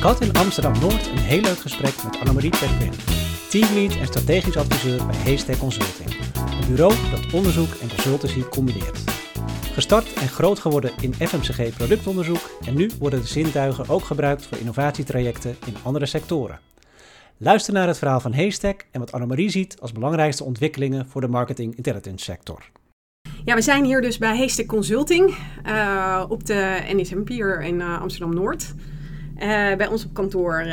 Ik had in Amsterdam-Noord een heel leuk gesprek met Annemarie Perquin, teamlead en strategisch adviseur bij Haystack Consulting. Een bureau dat onderzoek en consultancy combineert. Gestart en groot geworden in FMCG productonderzoek en nu worden de zintuigen ook gebruikt voor innovatietrajecten in andere sectoren. Luister naar het verhaal van Haystack en wat Annemarie ziet als belangrijkste ontwikkelingen voor de marketing intelligence sector. Ja, we zijn hier dus bij Haystack Consulting uh, op de NSM Pier in uh, Amsterdam-Noord. Uh, bij ons op kantoor,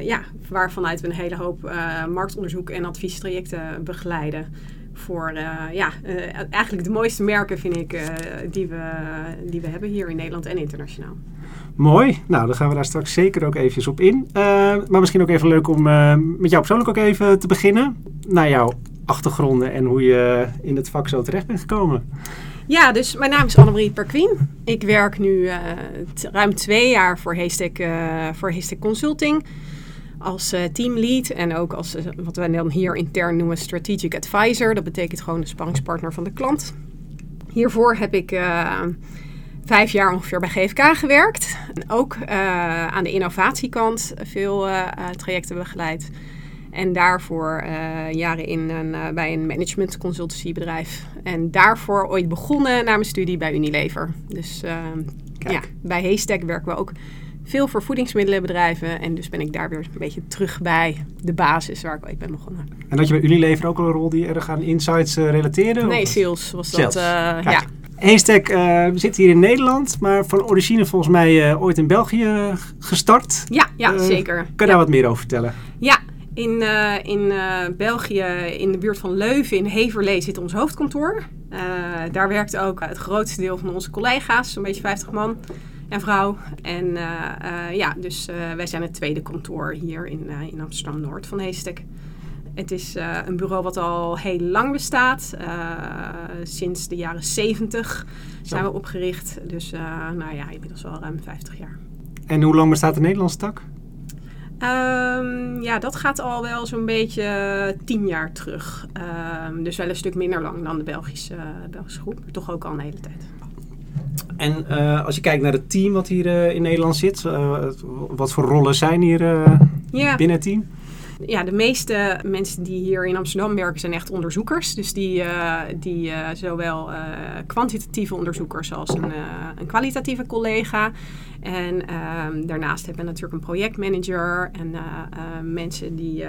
ja, waarvanuit we een hele hoop marktonderzoek en adviestrajecten begeleiden voor ja, eigenlijk de mooiste merken, vind ik, die, we, die we hebben hier in Nederland en internationaal. Mooi. Nou, dan gaan we daar straks zeker ook eventjes op in. maar misschien ook even leuk om met jou persoonlijk ook even te beginnen. Naar jouw achtergronden en hoe je in het vak zo terecht bent gekomen. Ja, dus mijn naam is Annemarie Perquin. Ik werk nu uh, ruim twee jaar voor Haystack, uh, voor Consulting als uh, teamlead en ook als wat wij dan hier intern noemen strategic advisor. Dat betekent gewoon de spanningspartner van de klant. Hiervoor heb ik vijf jaar ongeveer bij GFK gewerkt. En ook aan de innovatiekant veel trajecten begeleid. En daarvoor uh, jaren in een, uh, bij een management consultancybedrijf. En daarvoor ooit begonnen na mijn studie bij Unilever. Dus uh, ja, bij Haystack werken we ook veel voor voedingsmiddelenbedrijven. En dus ben ik daar weer een beetje terug bij de basis waar ik ooit ben begonnen. En dat je bij Unilever ook al een rol die erg aan insights relateerde? Nee, sales was dat. ja. Haystack uh, zit hier in Nederland, maar van origine volgens mij uh, ooit in België gestart. Ja, ja zeker. Kan je ja. daar wat meer over vertellen? In, uh, in uh, België, in de buurt van Leuven, in Heverlee, zit ons hoofdkantoor. Uh, daar werkt ook het grootste deel van onze collega's, zo'n beetje 50 man en vrouw. En ja, dus wij zijn het tweede kantoor hier in, in Amsterdam-Noord van Heestek. Het is een bureau wat al heel lang bestaat. sinds de jaren 70 zijn we opgericht. Dus nou ja, inmiddels wel ruim 50 jaar. En hoe lang bestaat de Nederlandse tak? Um, ja, dat gaat al wel zo'n beetje tien jaar terug. Um, dus wel een stuk minder lang dan de Belgische, uh, Belgische groep. Maar toch ook al een hele tijd. En uh, als je kijkt naar het team wat hier uh, in Nederland zit, wat voor rollen zijn hier ja. binnen het team? Ja, de meeste mensen die hier in Amsterdam werken zijn echt onderzoekers. Dus die, uh, die uh, zowel uh, kwantitatieve onderzoekers als een, een kwalitatieve collega. En ehm, daarnaast hebben we natuurlijk een projectmanager en mensen die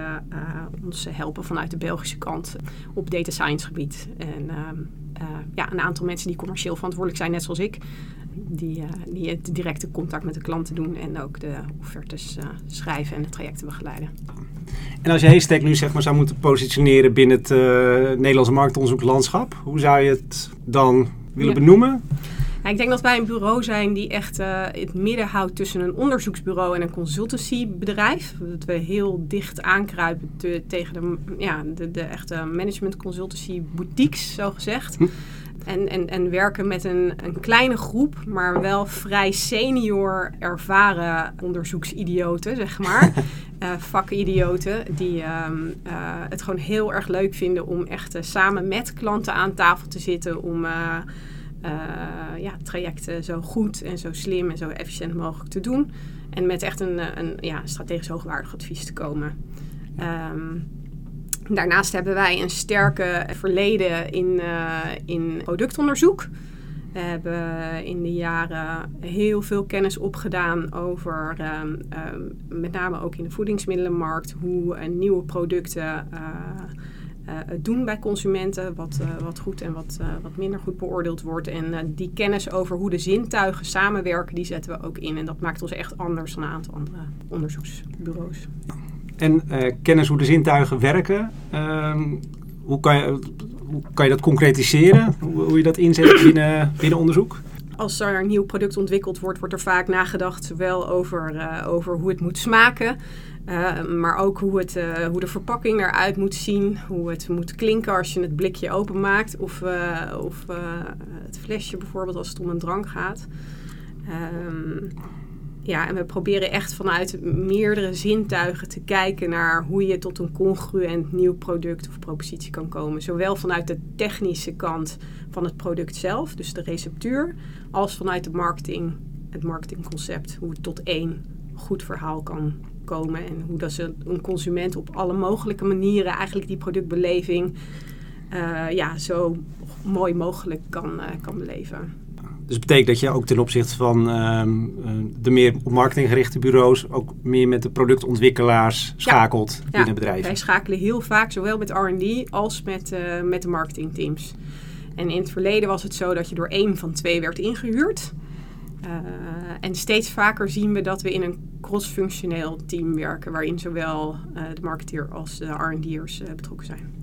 ons helpen vanuit de Belgische kant op data science gebied. En ehm, ja, een aantal mensen die commercieel verantwoordelijk zijn, net zoals ik die, uh, die het directe contact met de klanten doen en ook de offertes uh, schrijven en de trajecten begeleiden. En als je Haystack nu zeg maar zou moeten positioneren binnen het Nederlandse marktonderzoeklandschap, hoe zou je het dan willen ja. benoemen? Ja, ik denk dat wij een bureau zijn die echt het midden houdt tussen een onderzoeksbureau en een consultancybedrijf. Dat we heel dicht aankruipen te, tegen de, ja, de, de echte management consultancy boutiques, zo gezegd. Hm. En, en, en werken met een, een kleine groep, maar wel vrij senior ervaren onderzoeksidioten, zeg maar. uh, vakidioten, die um, uh, het gewoon heel erg leuk vinden om echt uh, samen met klanten aan tafel te zitten om ja, trajecten zo goed en zo slim en zo efficiënt mogelijk te doen. En met echt een, een ja, strategisch hoogwaardig advies te komen. Um, Daarnaast hebben wij een sterke verleden in, uh, in productonderzoek. We hebben in de jaren heel veel kennis opgedaan over, um, um, met name ook in de voedingsmiddelenmarkt, hoe uh, nieuwe producten het doen bij consumenten, wat, wat goed en wat, wat minder goed beoordeeld wordt. En die kennis over hoe de zintuigen samenwerken, die zetten we ook in. En dat maakt ons echt anders dan een aantal andere onderzoeksbureaus. En kennis hoe de zintuigen werken. Um, hoe, kan je, hoe kan je dat concretiseren? Hoe, hoe je dat inzet binnen, binnen onderzoek? Als er een nieuw product ontwikkeld wordt, wordt er vaak nagedacht zowel over, uh, over hoe het moet smaken, uh, maar ook hoe, het, uh, hoe de verpakking eruit moet zien, hoe het moet klinken als je het blikje openmaakt of, of het flesje bijvoorbeeld als het om een drank gaat. Um, ja, en we proberen echt vanuit meerdere zintuigen te kijken naar hoe je tot een congruent nieuw product of propositie kan komen. Zowel vanuit de technische kant van het product zelf, dus de receptuur, als vanuit de marketing, het marketingconcept, hoe het tot één goed verhaal kan komen. En hoe dat ze een consument op alle mogelijke manieren eigenlijk die productbeleving uh, ja, zo mooi mogelijk kan, uh, kan beleven. Dus betekent dat je ook ten opzichte van ehm, eh, de meer op marketing gerichte bureaus ook meer met de productontwikkelaars schakelt ja. binnen bedrijven. Wij schakelen heel vaak zowel met R&D als met, met de marketingteams. En in het verleden was het zo dat je door één van twee werd ingehuurd. Uh, en steeds vaker zien we dat we in een cross-functioneel team werken, waarin zowel de marketeer als de R&D'ers betrokken zijn.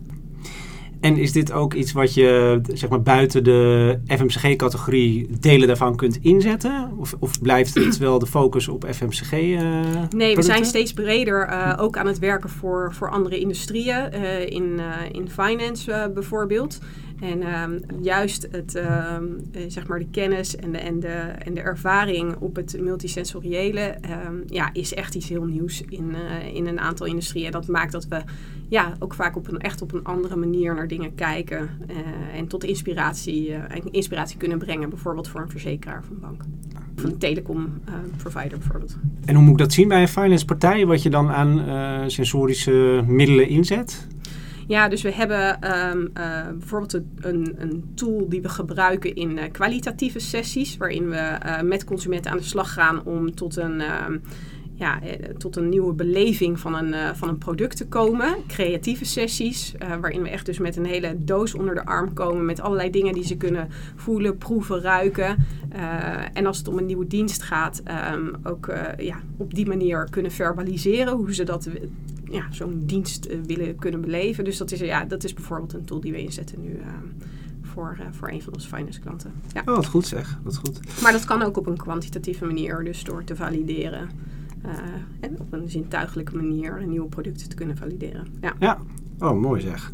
En is dit ook iets wat je zeg maar, buiten de FMCG-categorie delen daarvan kunt inzetten? Of, of blijft het wel de focus op FMCG? Nee, we zijn steeds breder ook aan het werken voor, voor andere industrieën. In, in finance bijvoorbeeld. En um, juist het, um, zeg maar de kennis en de, en, de, en de ervaring op het multisensoriële um, ja, is echt iets heel nieuws in, uh, in een aantal industrieën. Dat maakt dat we ja, ook vaak op een, echt op een andere manier naar dingen kijken uh, en tot inspiratie, inspiratie kunnen brengen. Bijvoorbeeld voor een verzekeraar of een bank. Of een telecom provider bijvoorbeeld. En hoe moet ik dat zien bij een finance partij? Wat je dan aan sensorische middelen inzet? Ja, dus we hebben um, uh, bijvoorbeeld een, een, tool die we gebruiken in uh, kwalitatieve sessies, waarin we uh, met consumenten aan de slag gaan om tot een, ehm, ja, tot een nieuwe beleving van een, van een product te komen. Creatieve sessies, waarin we echt dus met een hele doos onder de arm komen met allerlei dingen die ze kunnen voelen, proeven, ruiken. en als het om een nieuwe dienst gaat, um, ook ja, op die manier kunnen verbaliseren hoe ze dat ja, zo'n dienst uh, willen kunnen beleven. Dus dat is, ja, dat is bijvoorbeeld een tool die we inzetten nu uh, voor, uh, voor een van onze finance klanten. Ja. Oh, wat goed zeg. Wat goed. Maar dat kan ook op een kwantitatieve manier, dus door te valideren. en op een zintuigelijke manier nieuwe producten te kunnen valideren. Ja. ja, Oh, mooi zeg.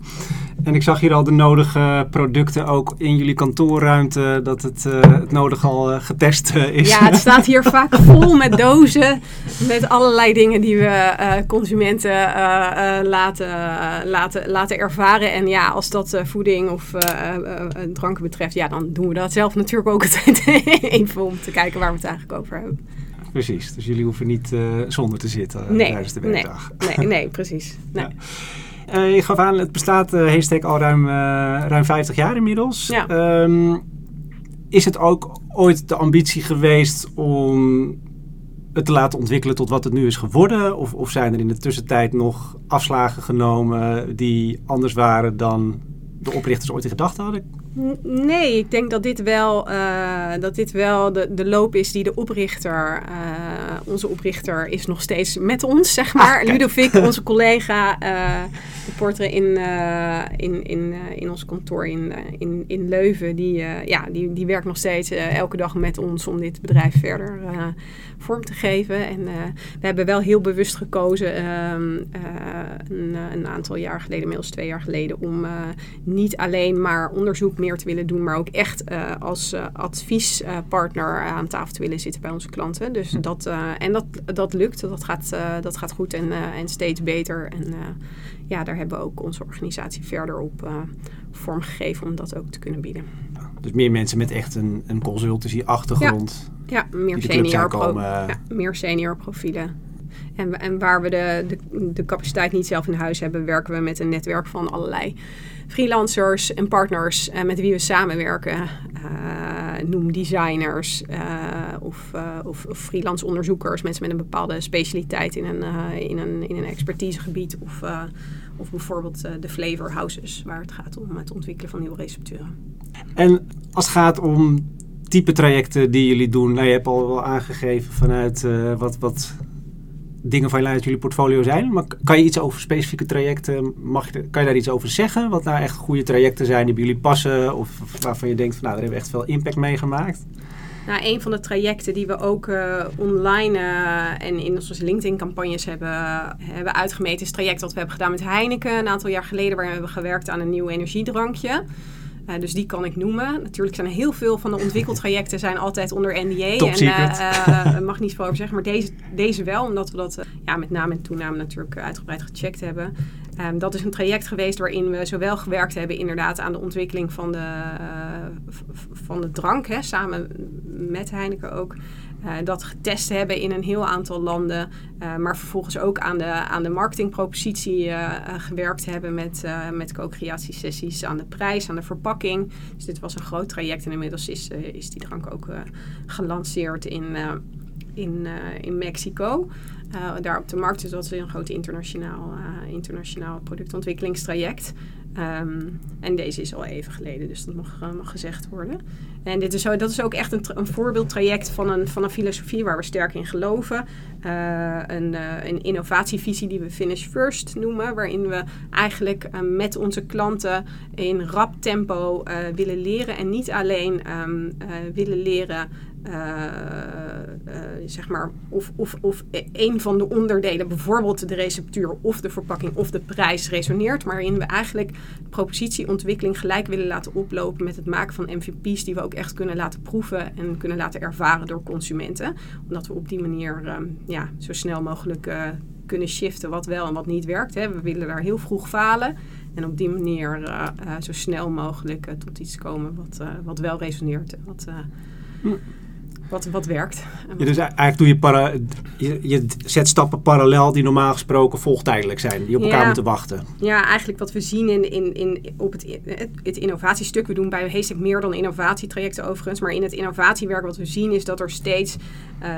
En ik zag hier al de nodige producten ook in jullie kantoorruimte, dat het, uh, het nodig al uh, getest uh, is. Ja, het staat hier vaak vol met dozen met allerlei dingen die we consumenten laten, laten, laten ervaren. En ja, als dat voeding of dranken betreft, ja, dan doen we dat zelf natuurlijk ook altijd even om te kijken waar we het eigenlijk over hebben. Precies, dus jullie hoeven niet zonder te zitten nee, tijdens de werkdag. Nee, nee, nee precies. Nee. Ja. Uh, je gaf aan, het bestaat uh, Haystack al ruim, uh, ruim 50 jaar inmiddels. Ja. Um, is het ook ooit de ambitie geweest om het te laten ontwikkelen tot wat het nu is geworden? Of, of zijn er in de tussentijd nog afslagen genomen die anders waren dan de oprichters ooit in gedachten hadden? Nee, ik denk dat dit wel, uh, dat dit wel de, de loop is die de oprichter, uh, onze oprichter, is nog steeds met ons, zeg maar. Ah, Ludovic, onze collega, uh, in, in, in, in ons kantoor in, in, in Leuven, die, ja, die, die werkt nog steeds elke dag met ons om dit bedrijf verder vorm te geven. En we hebben wel heel bewust gekozen, ehm, een, een, aantal jaar geleden, inmiddels twee jaar geleden, om niet alleen maar onderzoek meer te willen doen, maar ook echt uh, als uh, adviespartner aan tafel te willen zitten bij onze klanten. Dus hm. dat, en dat, dat lukt, dat gaat, dat gaat goed en, en steeds beter. En ja, daar hebben we ook onze organisatie verder op vormgegeven om dat ook te kunnen bieden. Dus meer mensen met echt een, een consultancy-achtergrond. Ja, ja meer, senior ja, meer senior profielen. En, en waar we de, de, de capaciteit niet zelf in huis hebben, werken we met een netwerk van allerlei freelancers en partners uh, met wie we samenwerken. Uh, noem designers uh, of, of, of, freelance onderzoekers, mensen met een bepaalde specialiteit in een, in een, in een expertisegebied. Of, of bijvoorbeeld de flavor houses, waar het gaat om het ontwikkelen van nieuwe recepturen. En als het gaat om type trajecten die jullie doen, nou, je hebt al wel aangegeven vanuit wat, wat dingen van uit jullie portfolio zijn. Maar kan je iets over specifieke trajecten, mag je, kan je daar iets over zeggen? Wat nou echt goede trajecten zijn die bij jullie passen? Of waarvan je denkt, van, nou, daar hebben we echt veel impact mee gemaakt? Nou, een van de trajecten die we ook uh, online uh, en in onze LinkedIn-campagnes hebben, hebben uitgemeten, is het traject dat we hebben gedaan met Heineken een aantal jaar geleden, waarin we hebben gewerkt aan een nieuw energiedrankje. Uh, dus die kan ik noemen. Natuurlijk zijn er heel veel van de ontwikkeltrajecten zijn altijd onder NDA. Top en uh, mag niet veel over zeggen. Maar deze, deze wel, omdat we dat ja, met name en toename natuurlijk uitgebreid gecheckt hebben. Ehm, dat is een traject geweest waarin we zowel gewerkt hebben inderdaad aan de ontwikkeling van de, van de drank, hè, samen met Heineken ook. Uh, dat getest hebben in een heel aantal landen. Uh, maar vervolgens ook aan de, aan de marketingpropositie gewerkt hebben met, met co-creatiesessies aan de prijs, aan de verpakking. Dus dit was een groot traject en inmiddels is, is die drank ook gelanceerd in, in, in Mexico. Daar op de markt. Dus dat is een groot internationaal, internationaal productontwikkelingstraject. Um, en deze is al even geleden, dus dat mag, uh, mag gezegd worden. En dit is zo, dat is ook echt een, een voorbeeldtraject van een, van een filosofie waar we sterk in geloven. Uh, een, uh, een innovatievisie die we Finish First noemen, waarin we eigenlijk met onze klanten in rap tempo willen leren en niet alleen um, willen leren zeg maar, of, of, of een van de onderdelen, bijvoorbeeld de receptuur of de verpakking of de prijs, resoneert. Maar waarin we eigenlijk propositieontwikkeling gelijk willen laten oplopen met het maken van MVP's die we ook echt kunnen laten proeven en kunnen laten ervaren door consumenten. Omdat we op die manier um, ja, zo snel mogelijk uh, kunnen shiften wat wel en wat niet werkt. Hè. We willen daar heel vroeg falen. En op die manier uh, uh, zo snel mogelijk tot iets komen wat, wat wel resoneert wat, wat werkt. Ja, dus eigenlijk doe je, para, je, je zet stappen parallel die normaal gesproken volgtijdelijk zijn, die op elkaar moeten wachten. Ja, eigenlijk wat we zien in, in, in, op het, het, innovatiestuk, we doen bij Heestek meer dan innovatietrajecten overigens, maar in het innovatiewerk wat we zien is dat er steeds, uh,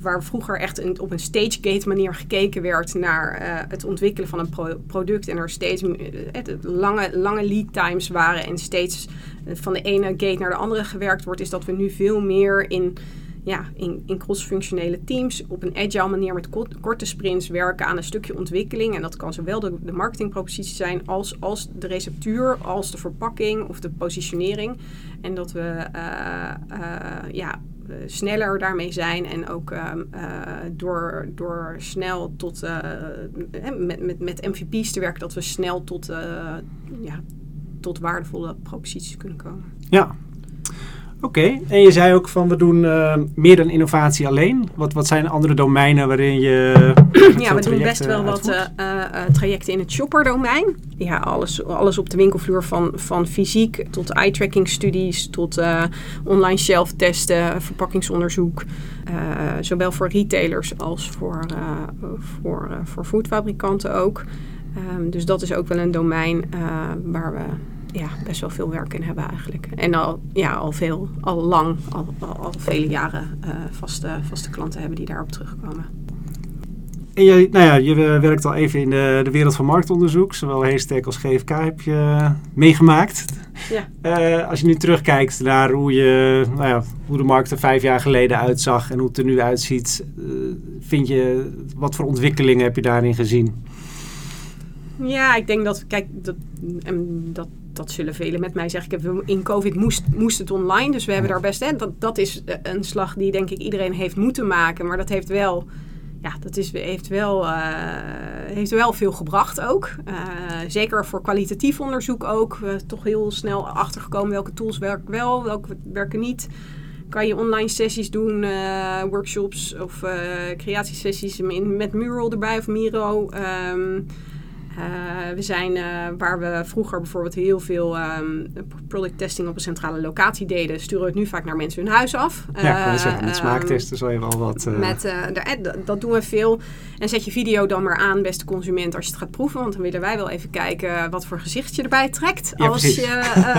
waar vroeger echt een, op een stage-gate manier gekeken werd naar uh, het ontwikkelen van een pro product en er steeds uh, lange, lange lead times waren en steeds van de ene gate naar de andere gewerkt wordt, is dat we nu veel meer in, ja, in, in cross-functionele teams op een agile manier met korte sprints werken aan een stukje ontwikkeling. En dat kan zowel de, de marketingpropositie zijn als, als de receptuur, als de verpakking of de positionering. En dat we uh, uh, ja, sneller daarmee zijn en ook uh, door, door snel tot met, met, met MVP's te werken, dat we snel tot ja, tot waardevolle proposities kunnen komen. Ja, Oké, en je zei ook van we doen uh, meer dan innovatie alleen. Wat, wat zijn andere domeinen waarin je. ja, we doen best wel wat uh, uh, trajecten in het shopper-domein. Ja, alles, alles op de winkelvloer van, van fysiek tot eye-tracking studies, tot online shelf testen, verpakkingsonderzoek. zowel voor retailers als voor, voor, voor foodfabrikanten ook. Um, dus dat is ook wel een domein waar we ja, best wel veel werk in hebben eigenlijk. En al, ja, al veel, al lang, al, al, vele jaren uh, vaste, vaste klanten hebben die daarop terugkomen. En je, nou ja, je werkt al even in de, de wereld van marktonderzoek. Zowel Haystack als GFK heb je meegemaakt. Ja. Uh, als je nu terugkijkt naar hoe, je, nou ja, hoe de markt er vijf jaar geleden uitzag en hoe het er nu uitziet. Uh, vind je, wat voor ontwikkelingen heb je daarin gezien? Ja, ik denk dat, kijk, dat, en dat dat zullen velen met mij zeggen. In COVID moest, moest het online, dus we hebben daar best... Hè, dat, dat is eh, een slag die denk ik iedereen heeft moeten maken. Maar dat heeft wel, ja, dat is, heeft wel, uh, heeft wel veel gebracht ook. Uh, zeker voor kwalitatief onderzoek ook. Uh, toch heel snel achtergekomen welke tools werken wel, welke werken niet kan je online sessies doen, workshops of uh, creatiesessies met Mural erbij of Miro. Um, uh, we zijn uh, waar we vroeger bijvoorbeeld heel veel um, product testing op een centrale locatie deden, sturen we het nu vaak naar mensen hun huis af. Ja, uh, zeggen, met smaaktesten zal je wel wat. Met, de, dat doen we veel. En zet je video dan maar aan, beste consument, als je het gaat proeven. Want dan willen wij wel even kijken wat voor gezicht je erbij trekt ja, als precies. je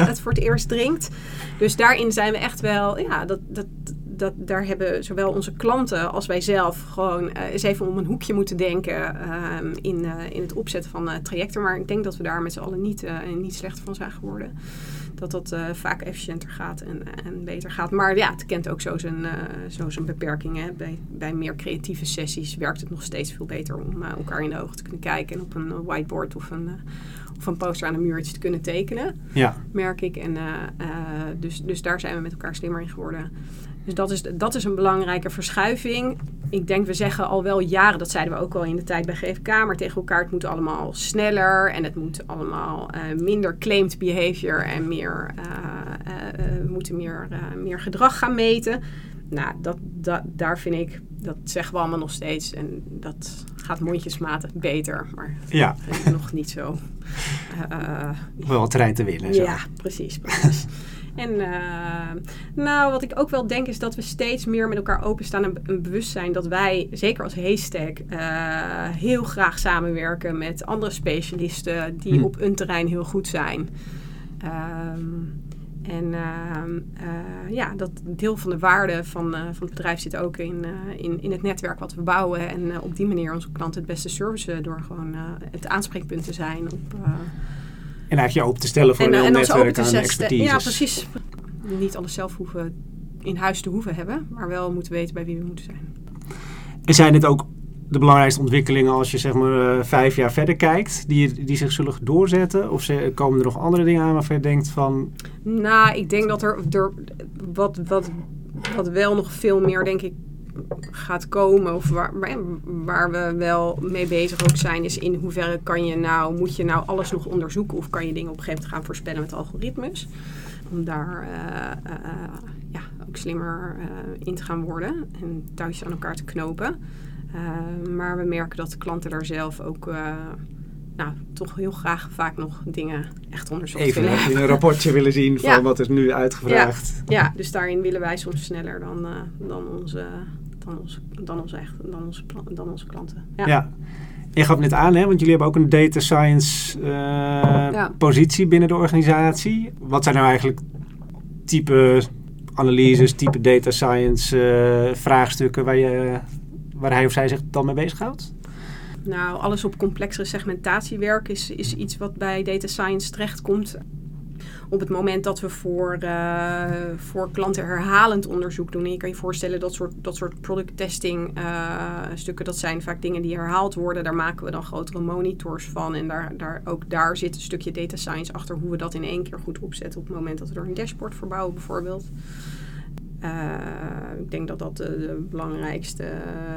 het voor het eerst drinkt. Dus daarin zijn we echt wel, ja, dat, dat, dat, daar hebben zowel onze klanten als wij zelf gewoon uh, eens even om een hoekje moeten denken uh, in, uh, in het opzetten van trajecten. Maar ik denk dat we daar met z'n allen niet, niet slechter van zijn geworden. Dat dat vaak efficiënter gaat en, en beter gaat. Maar ja, het kent ook zo zijn, zo zijn beperkingen. Bij, bij meer creatieve sessies werkt het nog steeds veel beter om elkaar in de ogen te kunnen kijken. En op een whiteboard of een, of een poster aan een muurtje te kunnen tekenen. Ja. Merk ik. En, dus, dus daar zijn we met elkaar slimmer in geworden. Dus dat is, dat is een belangrijke verschuiving. Ik denk, we zeggen al wel jaren, dat zeiden we ook al in de tijd bij GFK, maar tegen elkaar, het moet allemaal sneller en het moet allemaal uh, minder claimed behavior en meer, uh, we moeten meer, meer gedrag gaan meten. Nou, dat, dat, daar vind ik, dat zeggen we allemaal nog steeds en dat gaat mondjesmaat beter, maar ja. nog niet zo. Uh, Wel terrein te winnen. Zo. Ja, precies. precies. En uh, nou, wat ik ook wel denk is dat we steeds meer met elkaar openstaan en een bewustzijn dat wij, zeker als Haystack, uh, heel graag samenwerken met andere specialisten die hm. op een terrein heel goed zijn. Um, en uh, ja, dat deel van de waarde van, uh, van het bedrijf zit ook in, in, in het netwerk wat we bouwen. En op die manier onze klanten het beste servicen door gewoon het aanspreekpunt te zijn op en eigenlijk je open te stellen voor en, een heel netwerk aan expertise. Ja, precies. Niet alles zelf hoeven in huis te hoeven hebben, maar wel moeten weten bij wie we moeten zijn. En zijn dit ook de belangrijkste ontwikkelingen als je zeg maar uh, vijf jaar verder kijkt, die, die zich zullen doorzetten? Of komen er nog andere dingen aan waarvan je denkt van... Nou, ik denk dat er, wat, wat, wat wel nog veel meer, denk ik, gaat komen, of waar, waar we wel mee bezig ook zijn, is in hoeverre kan je nou, moet je nou alles nog onderzoeken of kan je dingen op een gegeven moment gaan voorspellen met algoritmes. Om daar uh, uh, ja, ook slimmer in te gaan worden en touwtjes aan elkaar te knopen. Maar we merken dat de klanten daar zelf ook nou, toch heel graag vaak nog dingen echt onderzocht Even willen Even een rapportje willen zien van wat is nu uitgevraagd. Ja. ja, dus daarin willen wij soms sneller dan, dan onze dan onze, dan onze, echt, dan onze, dan onze klanten. Ja. ja. Je gaf net aan, hè, want jullie hebben ook een data science positie binnen de organisatie. Wat zijn nou eigenlijk type analyses, type data science vraagstukken waar, je, waar hij of zij zich dan mee bezighoudt? Nou, alles op complexere segmentatiewerk is, is iets wat bij data science terechtkomt op het moment dat we voor, uh, voor klanten herhalend onderzoek doen. En je kan je voorstellen dat soort, dat soort product testing uh, stukken, dat zijn vaak dingen die herhaald worden. Daar maken we dan grotere monitors van. En daar, daar, ook daar zit een stukje data science achter hoe we dat in één keer goed opzetten op het moment dat we er een dashboard verbouwen bijvoorbeeld. Uh, ik denk dat dat de, de belangrijkste,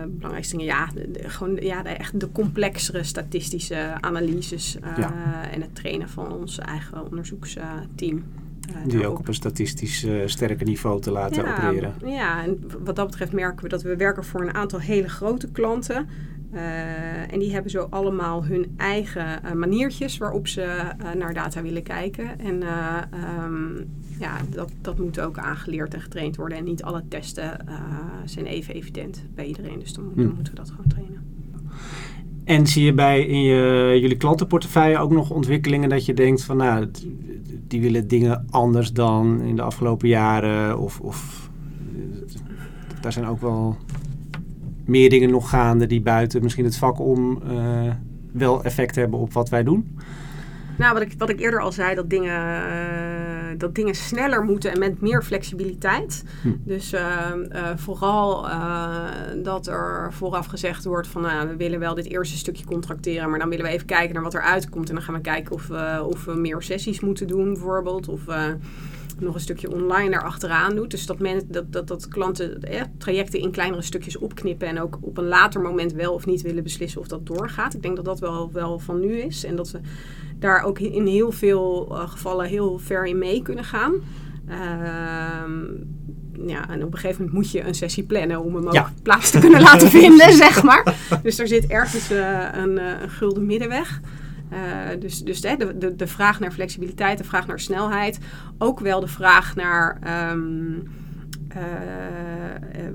belangrijkste dingen, ja, de, gewoon ja, de, echt de complexere statistische analyses uh, ja. en het trainen van ons eigen onderzoeksteam. Die ook op een statistisch sterke niveau te laten ja, opereren. Ja, en wat dat betreft merken we dat we werken voor een aantal hele grote klanten. Uh, en die hebben zo allemaal hun eigen uh, maniertjes waarop ze uh, naar data willen kijken. En um, ja, dat, dat moet ook aangeleerd en getraind worden. En niet alle testen zijn even evident bij iedereen. Dus dan, dan, hm. moeten we dat gewoon trainen. En zie je bij in je, jullie klantenportefeuille ook nog ontwikkelingen dat je denkt van nou, die willen dingen anders dan in de afgelopen jaren? Of, of daar zijn ook wel meer dingen nog gaande die buiten misschien het vak om uh, wel effect hebben op wat wij doen? Nou, wat ik, wat ik eerder al zei, dat dingen, uh, dat dingen sneller moeten en met meer flexibiliteit. Hm. Dus uh, vooral dat er vooraf gezegd wordt van nou, we willen wel dit eerste stukje contracteren, maar dan willen we even kijken naar wat er uitkomt. En dan gaan we kijken of we, of we meer sessies moeten doen bijvoorbeeld. Of nog een stukje online erachteraan doet. Dus dat, men, dat, dat, dat klanten eh, trajecten in kleinere stukjes opknippen en ook op een later moment wel of niet willen beslissen of dat doorgaat. Ik denk dat dat wel, wel van nu is en dat we daar ook in heel veel uh, gevallen heel ver in mee kunnen gaan. Ehm, ja, en op een gegeven moment moet je een sessie plannen om hem ook plaats te kunnen laten vinden, zeg maar. Dus er zit ergens uh, een, een gulden middenweg. Uh, dus dus de, de, de vraag naar flexibiliteit, de vraag naar snelheid. Ook wel de vraag naar. Um, uh,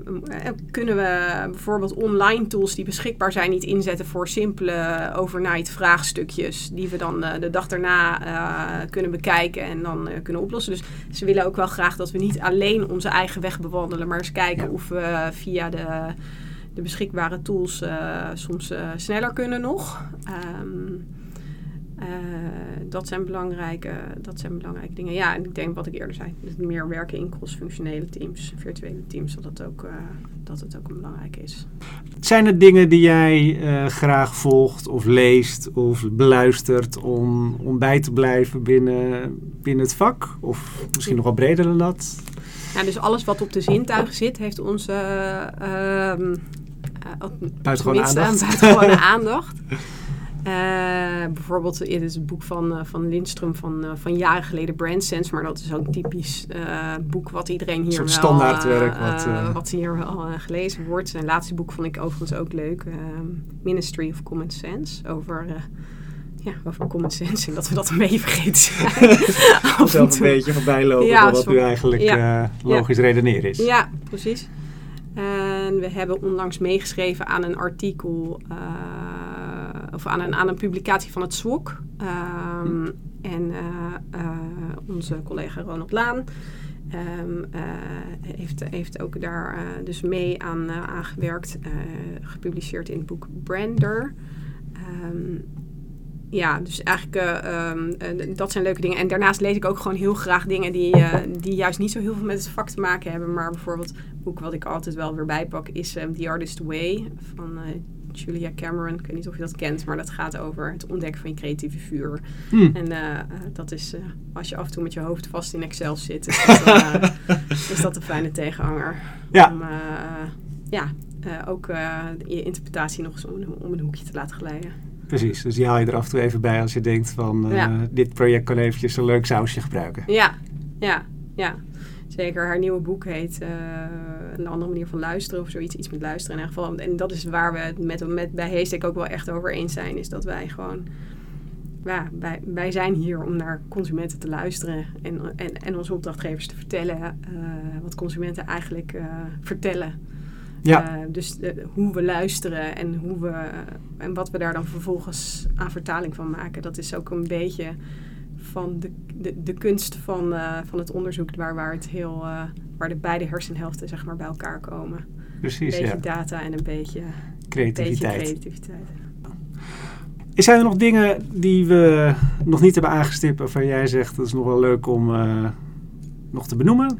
uh, kunnen we bijvoorbeeld online tools die beschikbaar zijn niet inzetten voor simpele overnight vraagstukjes die we dan de dag daarna kunnen bekijken en dan kunnen oplossen. Dus ze willen ook wel graag dat we niet alleen onze eigen weg bewandelen, maar eens kijken of we via de, de beschikbare tools soms sneller kunnen nog. Um, uh, dat, zijn belangrijke, dat zijn belangrijke dingen. Ja, en ik denk wat ik eerder zei, meer werken in cross-functionele teams, virtuele teams, dat het ook, uh, dat het ook belangrijk is. Zijn er dingen die jij uh, graag volgt of leest of beluistert om, om bij te blijven binnen, binnen het vak? Of misschien nog wel breder dan dat? Ja, dus alles wat op de zintuigen zit, heeft onze uh, buitengewone aandacht. buitengewone aandacht. bijvoorbeeld, dit is het boek van, van Lindström van, van jaren geleden, Brand Sense. Maar dat is ook typisch boek wat iedereen hier wel... standaardwerk. wat, wat hier wel gelezen wordt. Zijn laatste boek vond ik overigens ook leuk. Ministry of Common Sense. Over ja, over common sense en dat we dat een beetje vergeten zijn. Zelf een beetje voorbij lopen ja, wat nu eigenlijk ja, uh, logisch ja. redeneren is. Ja, precies. En we hebben onlangs meegeschreven aan een artikel, uh, of aan een, aan een publicatie van het SWOC. Um, hm. En uh, onze collega Ronald Laan um, heeft, heeft ook daar dus mee aan aangewerkt, gepubliceerd in het boek Brander. Um, ja, dus eigenlijk um, dat zijn leuke dingen. En daarnaast lees ik ook gewoon heel graag dingen die, die juist niet zo heel veel met het vak te maken hebben. Maar bijvoorbeeld, een boek wat ik altijd wel weer bijpak is The Artist Way van Julia Cameron. Ik weet niet of je dat kent, maar dat gaat over het ontdekken van je creatieve vuur. Hmm. En dat is, als je af en toe met je hoofd vast in Excel zit, is dat, is dat een fijne tegenhanger. Ja. Om ja, ook je interpretatie nog eens om, om een hoekje te laten glijden. Precies, dus die haal je er af en toe even bij als je denkt van dit project kan eventjes een leuk sausje gebruiken. Ja, ja, ja. Zeker. Haar nieuwe boek heet uh, Een andere manier van luisteren of zoiets. Iets met luisteren in ieder geval. En dat is waar we het met, met, bij Heestek ook wel echt over eens zijn. Is dat wij gewoon... Ja, wij, wij zijn hier om naar consumenten te luisteren. En, en, en onze opdrachtgevers te vertellen uh, wat consumenten eigenlijk vertellen. Ja. Dus hoe we luisteren en, hoe we, en wat we daar dan vervolgens aan vertaling van maken. Dat is ook een beetje van de, de, de kunst van, uh, van het onderzoek waar, waar, het heel, waar de beide hersenhelften zeg maar, bij elkaar komen. Precies, Een beetje ja. data en een beetje creativiteit. Beetje creativiteit. Zijn er nog dingen die we nog niet hebben aangestipt waarvan jij zegt dat is nog wel leuk om nog te benoemen?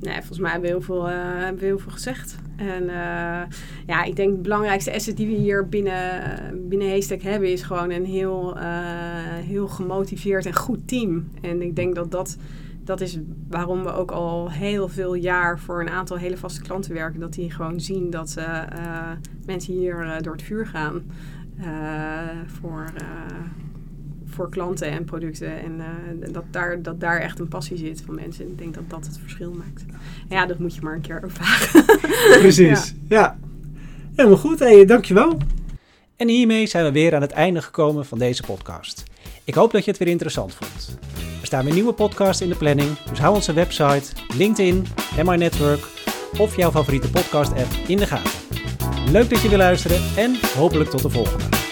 Nee, volgens mij hebben we heel veel, hebben we heel veel gezegd. En uh, ja, ik denk de belangrijkste asset die we hier binnen, binnen hebben... is gewoon een heel, uh, heel gemotiveerd en goed team. En ik denk dat dat, dat is waarom we ook al heel veel jaar... voor een aantal hele vaste klanten werken. Dat die gewoon zien dat mensen hier door het vuur gaan... voor voor klanten en producten. En uh, dat, daar, dat daar echt een passie zit van mensen. Ik denk dat dat het verschil maakt. ja, dat moet je maar een keer ervaren. Precies, ja. ja. Helemaal goed, hey, dankjewel. En hiermee zijn we weer aan het einde gekomen van deze podcast. Ik hoop dat je het weer interessant vond. Er staan weer nieuwe podcasts in de planning, dus hou onze website, LinkedIn, MI Network of jouw favoriete podcast app in de gaten. Leuk dat je weer luisteren en hopelijk tot de volgende.